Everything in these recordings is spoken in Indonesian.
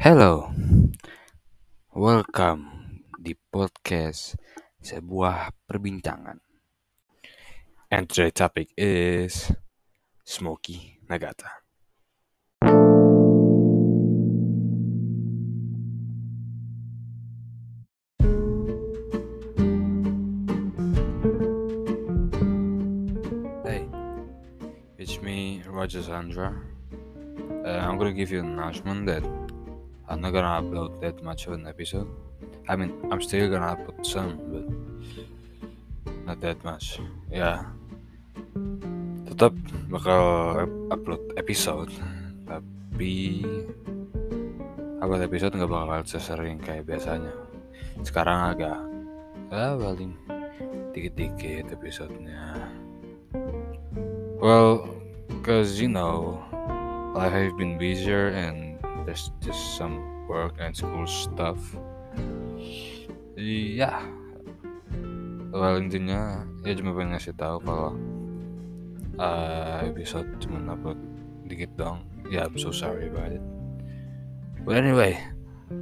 Hello, welcome di podcast sebuah perbincangan. And today's topic is Smoky Nagata. Hey, it's me, Roger Sandra. Uh, I'm gonna give you an announcement that I'm not gonna upload that much of an episode. I mean, I'm still gonna upload some, but not that much. Ya, tetap bakal upload episode, tapi upload episode nggak bakal sesering kayak biasanya. Sekarang agak, ya paling dikit-dikit episodenya. Well, cause you know, life have been busier and there's just some work and school stuff. Iya. Well intinya ya cuma pengen ngasih tahu kalau uh, episode cuma upload dikit dong. Ya I'm so sorry about it. But anyway,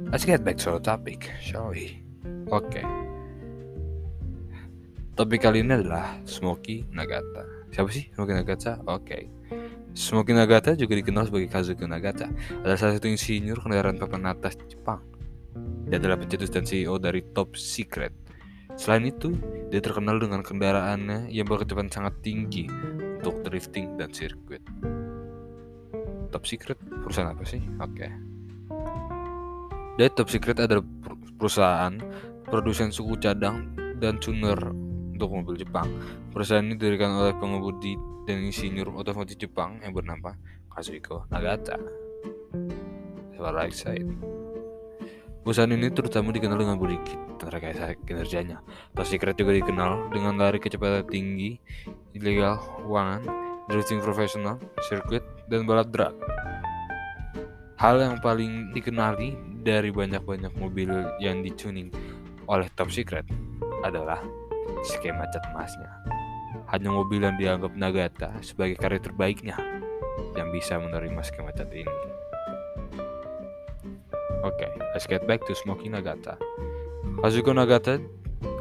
let's get back to our topic, shall we? Oke. Okay. Topik kali ini adalah Smoky Nagata. Siapa sih Smoky Nagata? Oke. Okay. Smoky Nagata juga dikenal sebagai Kazuki Nagata. Adalah salah satu insinyur kendaraan papan atas Jepang. Dia adalah pencetus dan CEO dari Top Secret. Selain itu, dia terkenal dengan kendaraannya yang berkecepatan sangat tinggi untuk drifting dan sirkuit. Top Secret perusahaan apa sih? Oke. Okay. Dari Top Secret adalah perusahaan produsen suku cadang dan tuner untuk mobil Jepang. Perusahaan ini didirikan oleh pengemudi dan insinyur otomotif Jepang yang bernama Kazuhiko Nagata. What I said. Perusahaan ini terutama dikenal dengan budi terkait kinerjanya. Top Secret juga dikenal dengan lari kecepatan tinggi, ilegal keuangan, drifting profesional, sirkuit, dan balap drag. Hal yang paling dikenali dari banyak-banyak mobil yang dituning oleh Top Secret adalah skema cat. Hanya mobil yang dianggap Nagata sebagai karya terbaiknya yang bisa menerima skema cat ini. Oke, okay, let's get back to Smoky Nagata. Kazuko Nagata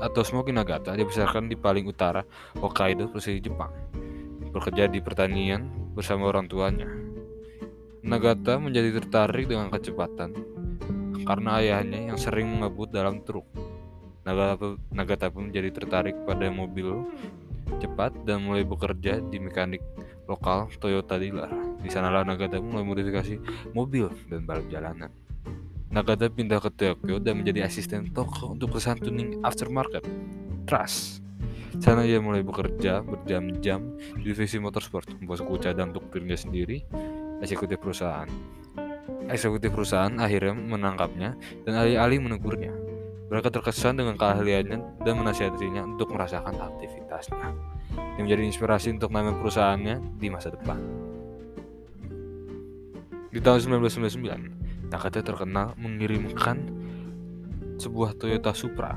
atau Smoky Nagata dibesarkan di paling utara Hokkaido, provinsi Jepang. Bekerja di pertanian bersama orang tuanya. Nagata menjadi tertarik dengan kecepatan karena ayahnya yang sering mengebut dalam truk. Nagata, Nagata pun menjadi tertarik pada mobil cepat dan mulai bekerja di mekanik lokal Toyota dealer. Di sanalah Nagata mulai modifikasi mobil dan balap jalanan. Nagata pindah ke Tokyo dan menjadi asisten toko untuk perusahaan tuning aftermarket, Trust. Sana ia mulai bekerja berjam-jam di divisi motorsport, membuat suku cadang untuk dirinya sendiri, eksekutif perusahaan. Eksekutif perusahaan akhirnya menangkapnya dan alih-alih menegurnya. Mereka terkesan dengan keahliannya dan menasihatinya untuk merasakan aktivitasnya, yang menjadi inspirasi untuk nama perusahaannya di masa depan. Di tahun 1999, Nakata terkenal mengirimkan sebuah Toyota Supra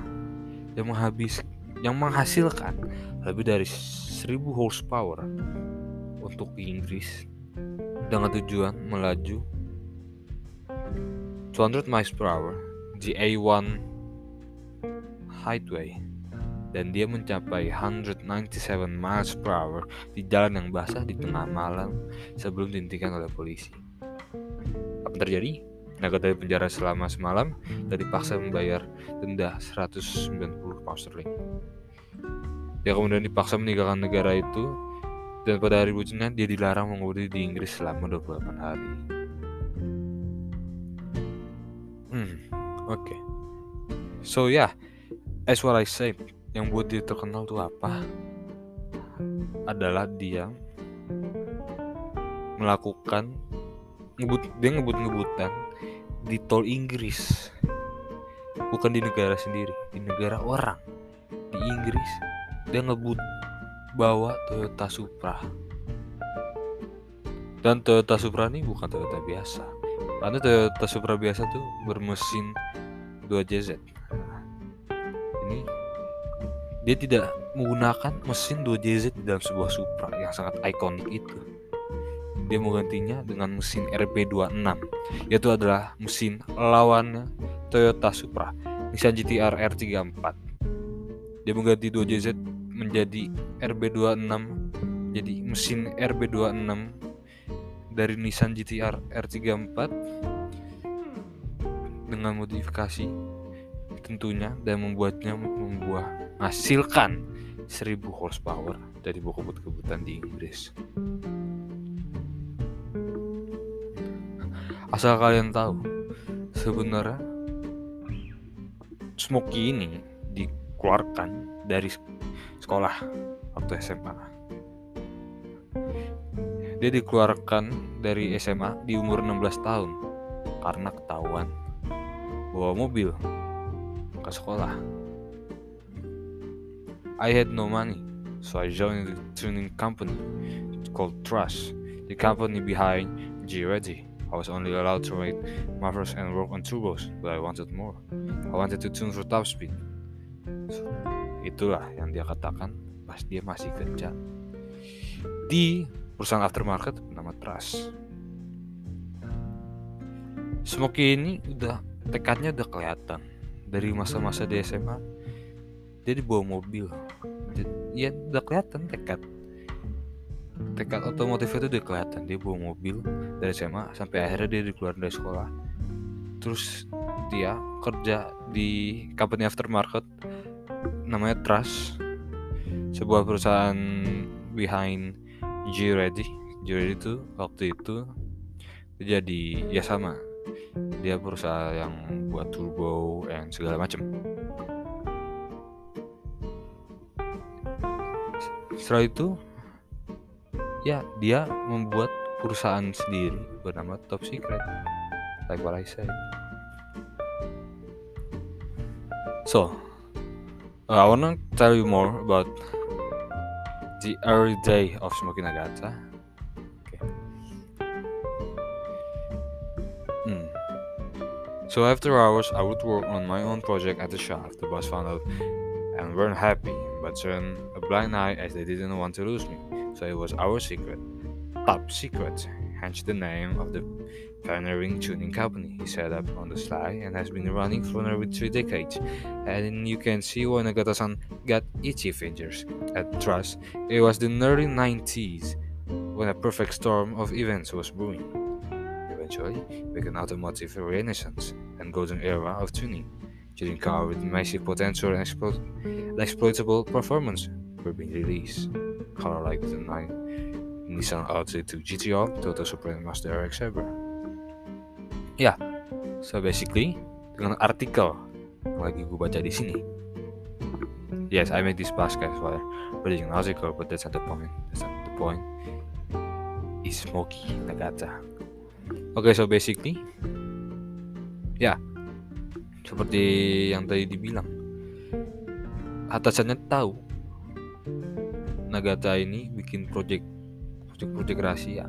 yang menghabis yang menghasilkan lebih dari 1000 horsepower untuk Inggris dengan tujuan melaju 200 miles per hour di A1 Highway dan dia mencapai 197 miles per hour di jalan yang basah di tengah malam sebelum dihentikan oleh polisi. Apa terjadi? Nagata di penjara selama semalam dan dipaksa membayar denda 190 pound sterling. Dia kemudian dipaksa meninggalkan negara itu dan pada hari bucinnya dia dilarang mengemudi di Inggris selama 28 hari. Hmm, oke. Okay. So ya, yeah, as what I say, yang buat dia terkenal tuh apa? Adalah dia melakukan ngebut dia ngebut-ngebutan di tol Inggris. Bukan di negara sendiri di negara orang. Di Inggris dia ngebut bawa Toyota Supra. Dan Toyota Supra ini bukan Toyota biasa. Karena Toyota Supra biasa tuh bermesin 2JZ ini dia tidak menggunakan mesin 2JZ di dalam sebuah Supra yang sangat ikonik itu. Dia menggantinya dengan mesin RB26 yaitu adalah mesin lawannya Toyota Supra Nissan GTR R34 dia mengganti 2JZ menjadi RB26 jadi mesin RB26 dari Nissan GTR R34 dengan modifikasi tentunya dan membuatnya membuat menghasilkan 1000 horsepower dari buku kebut-kebutan di Inggris. Asal kalian tahu, sebenarnya Smokey ini dikeluarkan dari sekolah waktu SMA. Dia dikeluarkan dari SMA di umur 16 tahun karena ketahuan bawa mobil ke sekolah. I had no money, so I joined the tuning company called Trust, the company behind G-Ready. I was only allowed to ride mufflers and work on turbos, but I wanted more. I wanted to tune for top speed. So, itulah yang dia katakan pas dia masih kerja di perusahaan aftermarket bernama Trust. Smokey ini udah tekadnya udah kelihatan dari masa-masa di SMA dia dibawa mobil. Ya udah kelihatan tekad. Tekad otomotif itu udah kelihatan dia bawa mobil dari SMA sampai akhirnya dia dikeluar dari sekolah. Terus dia kerja di company aftermarket namanya Trust sebuah perusahaan behind G Ready G Ready itu waktu itu jadi ya sama. Dia perusahaan yang buat turbo dan segala macam setelah itu ya dia membuat perusahaan sendiri bernama Top Secret like what I said so uh, I wanna tell you more about the early day of Smoky Nagata okay. hmm. so after hours I would work on my own project at the shop the boss found out and weren't happy but a blind eye as they didn't want to lose me so it was our secret. Top secret, hence the name of the pioneering tuning company he set up on the sly and has been running for nearly three decades. And you can see why Nagata-san got itchy fingers. At Trust, it was the early 90s when a perfect storm of events was brewing. Eventually, with an automotive renaissance and golden era of tuning, tuning car with massive potential and explo- exploitable performance were being released. Color like the 9 Nissan R32 GTR, Toyota Supra and Mazda RX-7. Ya, so basically dengan artikel yang lagi gue baca di sini. Yes, I made this podcast while reading an article, but that's not the point. That's not the point. Is Smoky Nagata. Okay, so basically, ya, seperti yang tadi dibilang, atasannya tahu Nagata ini bikin project project-project rahasia.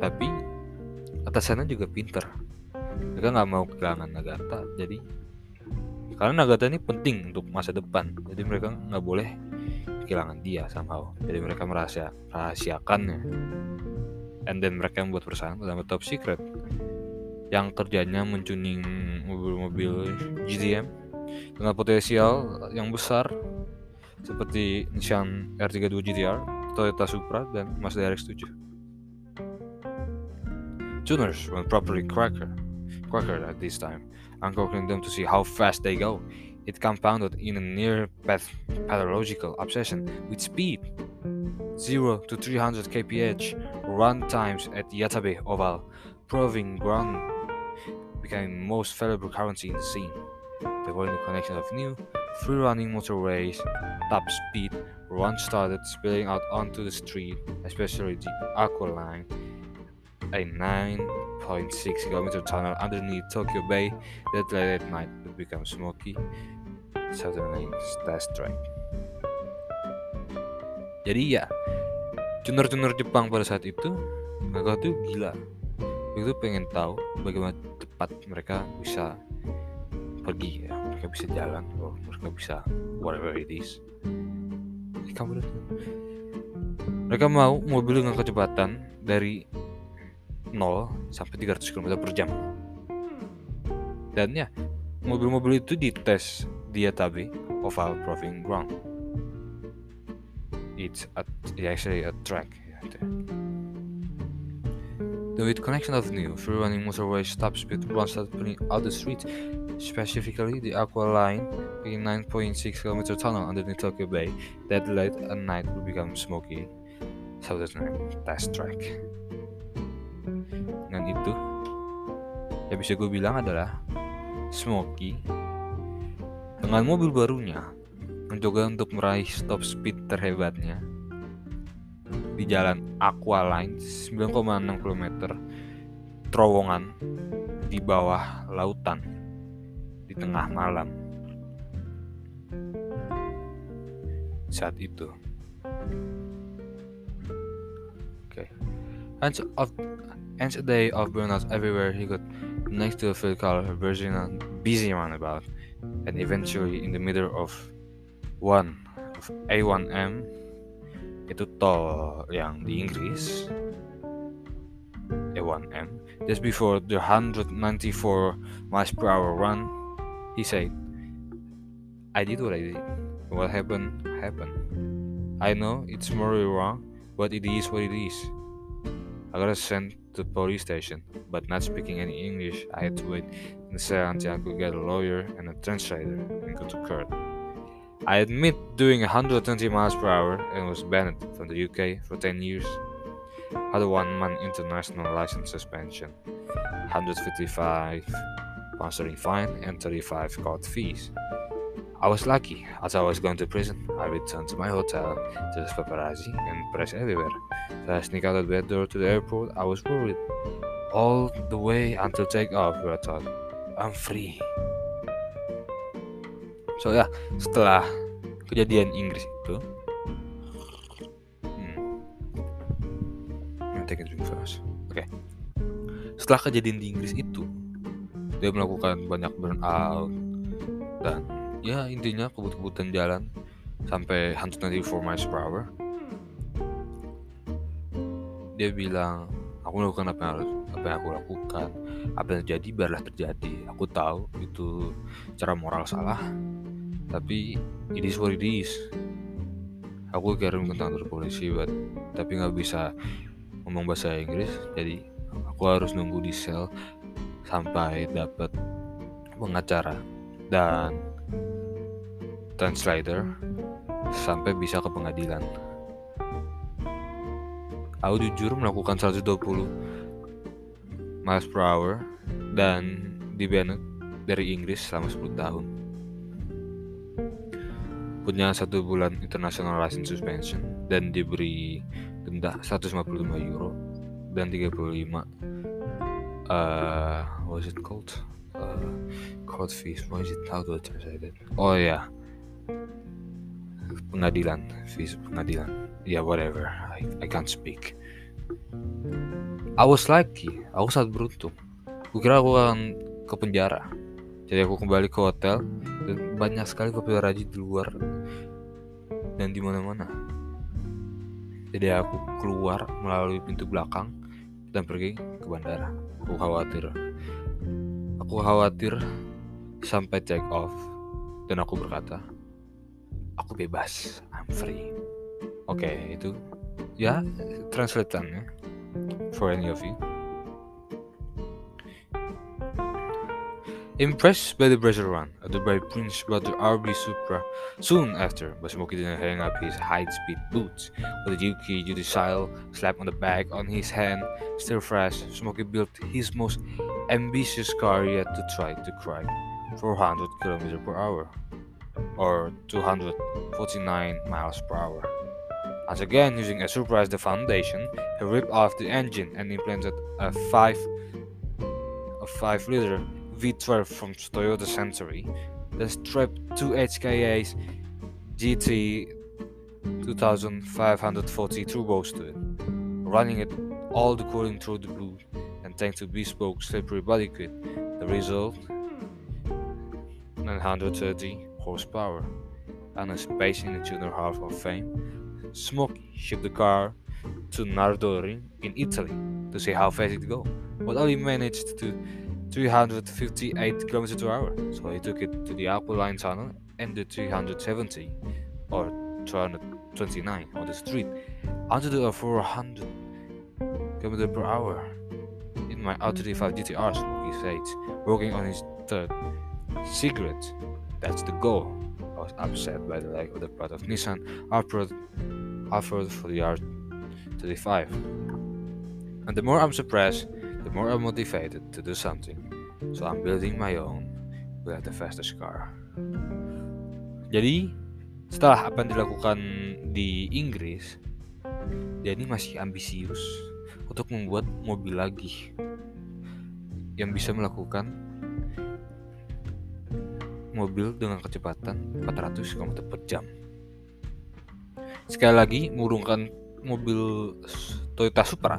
Tapi atasannya juga pinter. Mereka nggak mau kehilangan Nagata jadi karena Nagata ini penting untuk masa depan. Jadi mereka nggak boleh kehilangan dia somehow. Jadi mereka merahsia rahasiakannya. And then mereka membuat perusahaan bernama Top Secret. Yang kerjanya mencuning mobil-mobil GTM dengan potensial yang besar seperti Nissan R32 GTR, Toyota Supra, dan Mazda RX-7. Tuners went properly cracker, cracker at this time, uncorking them to see how fast they go. It compounded in a near path pathological obsession with speed. 0 to 300 kph run times at Yatabe Oval, proving ground became most valuable currency in the scene. The volume connection of new free running motorways top speed run started spilling out onto the street, especially the Aqua Line, a 9.6 kilometer tunnel underneath Tokyo Bay that late at night would become smoky Lane's test track. Jadi ya, tuner-tuner Jepang pada saat itu mereka tuh gila. Itu pengen tahu bagaimana tepat mereka bisa pergi ya, mereka bisa jalan, oh, mereka bisa whatever it is kamu Mereka mau mobil dengan kecepatan dari 0 sampai 300 km per jam. Dan ya, mobil-mobil itu dites di Yatabe Oval Proving Ground. It's a, actually a track. The with connection of new. Free running motorway stop speed runs at putting out the street, specifically the Aqua Line, a 9.6 km tunnel underneath Tokyo Bay. That late at night will become smoky. Southern Test Track. Dengan itu, yang bisa gue bilang adalah Smoky. Dengan mobil barunya. Mencoba untuk meraih stop speed terhebatnya di jalan Aqua Line 9,6 km terowongan di bawah lautan di tengah malam. Saat itu. Okay. Ends of ends a day of burnouts everywhere he got next to a field car busy about and eventually in the middle of one of A1M itu tol yang di Inggris. A1M just before the 194 miles per hour run he said I did what I did. What happened happened. I know it's morally wrong but it is what it is. I got sent to the police station but not speaking any English. I had to wait the cell until I could get a lawyer and a translator and go to court I admit doing 120 miles per hour and was banned from the UK for 10 years. Had a one month international license suspension, 155 pounds fine, and 35 court fees. I was lucky, as I was going to prison. I returned to my hotel, there's paparazzi and press everywhere. So I sneak out the bed door to the airport. I was worried all the way until takeoff, where I thought, I'm free. So ya setelah kejadian Inggris itu hmm, first. Oke. Okay. setelah kejadian di Inggris itu dia melakukan banyak burnout dan ya intinya kebut-kebutan jalan sampai 194 miles per hour dia bilang aku melakukan apa yang harus apa yang aku lakukan. Apa yang terjadi biarlah terjadi. Aku tahu itu cara moral salah tapi it is what it is. Aku kirim ke kantor polisi buat tapi nggak bisa ngomong bahasa Inggris jadi aku harus nunggu di sel sampai dapat pengacara dan translator sampai bisa ke pengadilan. Aku jujur melakukan 120 miles per hour dan di dari Inggris selama 10 tahun punya satu bulan international license suspension dan diberi denda 155 euro dan 35 uh, what is it called? Uh, court fees. What is it how do I translate it oh ya. Yeah. pengadilan. Fees pengadilan. Yeah, whatever. I, I can't speak. I was lucky. Aku sangat beruntung. Kukira aku akan ke penjara jadi aku kembali ke hotel dan banyak sekali paparazi di luar dan di mana-mana. Jadi aku keluar melalui pintu belakang dan pergi ke bandara. Aku khawatir. Aku khawatir sampai take off dan aku berkata, aku bebas, I'm free. Oke, okay, itu ya translatannya for any of you. Impressed by the pressure run by Prince brother RB Supra, soon after, Basmoki didn't hang up his high-speed boots. With a Yuki judicial slap on the back on his hand, still fresh, Smokey built his most ambitious car yet to try to crack 400 km per hour, or 249 miles per hour. Once again, using a surprise the foundation, he ripped off the engine and implanted a 5 a 5 liter V12 from Toyota Century, then strapped two HKA's GT 2540 turbos to it, running it all the cooling through the blue, and thanks to bespoke slippery body kit, the result 930 horsepower and a space in the Junior Half of Fame. Smokey shipped the car to Nardori in Italy to see how fast it go, but only managed to 358 km per hour. So he took it to the Apple Line Tunnel and the 370 or 229 on the street onto the 400 km per hour. In my Audi 5 GTR, Smokey says, working on his third cigarette. That's the goal. I was upset by the lack of the part of Nissan offered, Alphard for the R35. And the more I'm suppressed, the more I'm motivated to do something. So I'm building my own with the fastest car. Jadi setelah apa yang dilakukan di Inggris, dia ini masih ambisius untuk membuat mobil lagi yang bisa melakukan mobil dengan kecepatan 400 km per jam. Sekali lagi, mengurungkan mobil Toyota Supra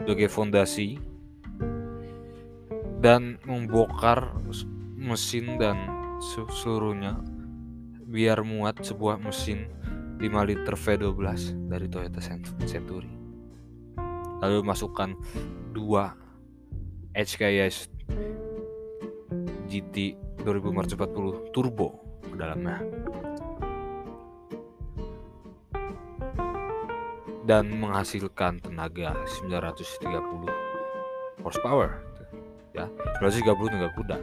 sebagai fondasi dan membongkar mesin dan seluruhnya biar muat sebuah mesin 5 liter V12 dari Toyota Century. Lalu masukkan dua HKS GT 2440 turbo ke dalamnya. Dan menghasilkan tenaga 930 horsepower ya. 930 tenaga kuda.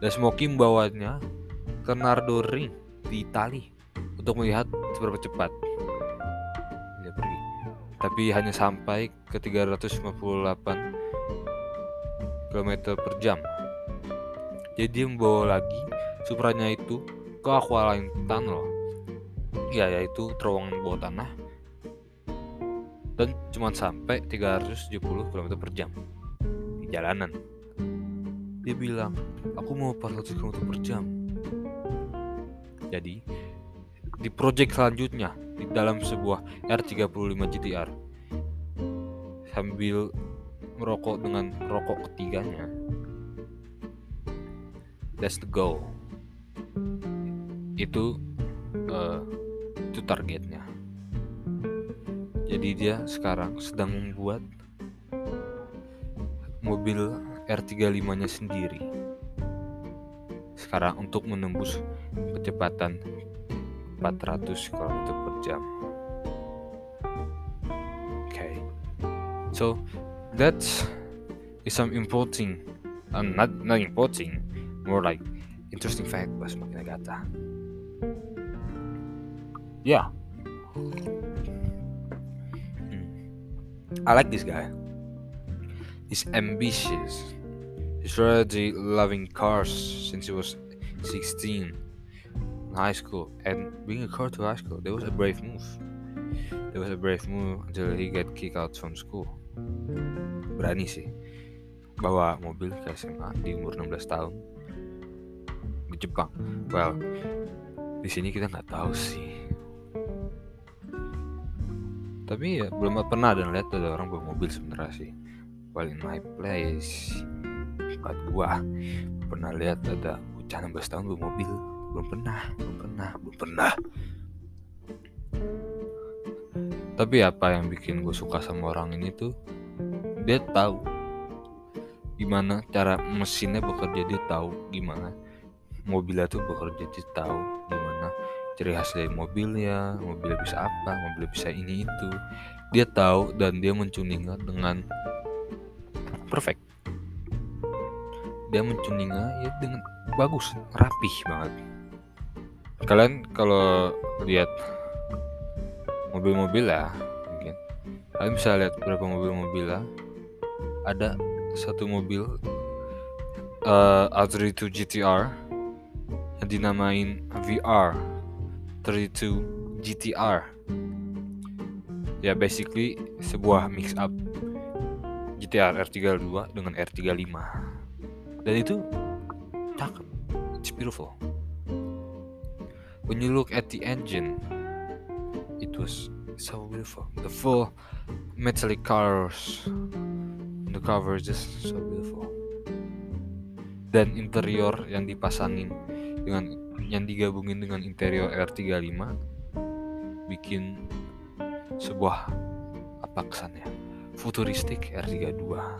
Dan Smokey membawanya ke Nardo Ring di Itali untuk melihat seberapa cepat dia pergi. Tapi hanya sampai ke 358 km per jam. Jadi membawa lagi Supranya itu ke Aqualine Tunnel. Ya yaitu terowongan bawah tanah. Dan cuma sampai 370 km per jam jalanan. Dia bilang aku mau 400 km per jam. Jadi di project selanjutnya di dalam sebuah R35 GTR sambil merokok dengan rokok ketiganya that's the goal. Itu uh, itu targetnya. Jadi dia sekarang sedang membuat mobil R35 nya sendiri sekarang untuk menembus kecepatan 400 km per jam okay so that's is some importing um, not not importing more like interesting fact makin Nagata. Yeah. Hmm. I like this guy. He's ambitious. He's already loving cars since he was 16 in high school. And being a car to high school, that was a brave move. That was a brave move until he got kicked out from school. Berani sih bawa mobil ke SMA di umur 16 tahun di Jepang. Well, di sini kita nggak tahu sih. Tapi ya belum pernah ada lihat ada orang bawa mobil sebenarnya sih. Well in my place, buat gua pernah lihat ada bocah 16 tahun bawa mobil. Belum pernah, belum pernah, belum pernah. Tapi apa yang bikin gue suka sama orang ini tuh dia tahu gimana cara mesinnya bekerja dia tahu gimana mobilnya tuh bekerja dia tahu gimana ciri khas dari mobilnya mobilnya bisa apa mobilnya bisa ini itu dia tahu dan dia mencuningnya dengan perfect. Dia mencuningnya ya dengan bagus rapih banget. Kalian kalau lihat mobil-mobil ya mungkin. Kalian bisa lihat berapa mobil-mobil lah ada satu mobil uh, A32 GTR yang dinamain VR 32 GTR ya basically sebuah mix up GTR R32 dengan R35 dan itu cakep. It's beautiful. When you look at the engine it was so beautiful. The full metallic colors. The cover is just so beautiful. Dan interior yang dipasangin dengan yang digabungin dengan interior R35 bikin sebuah apa kesannya futuristik R32 wow.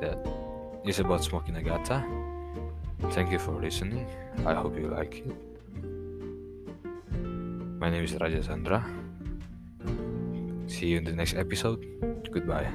That is about Smoky Nagata thank you for listening. I hope you like it. My name is Raja Sandra. See you in the next episode. Goodbye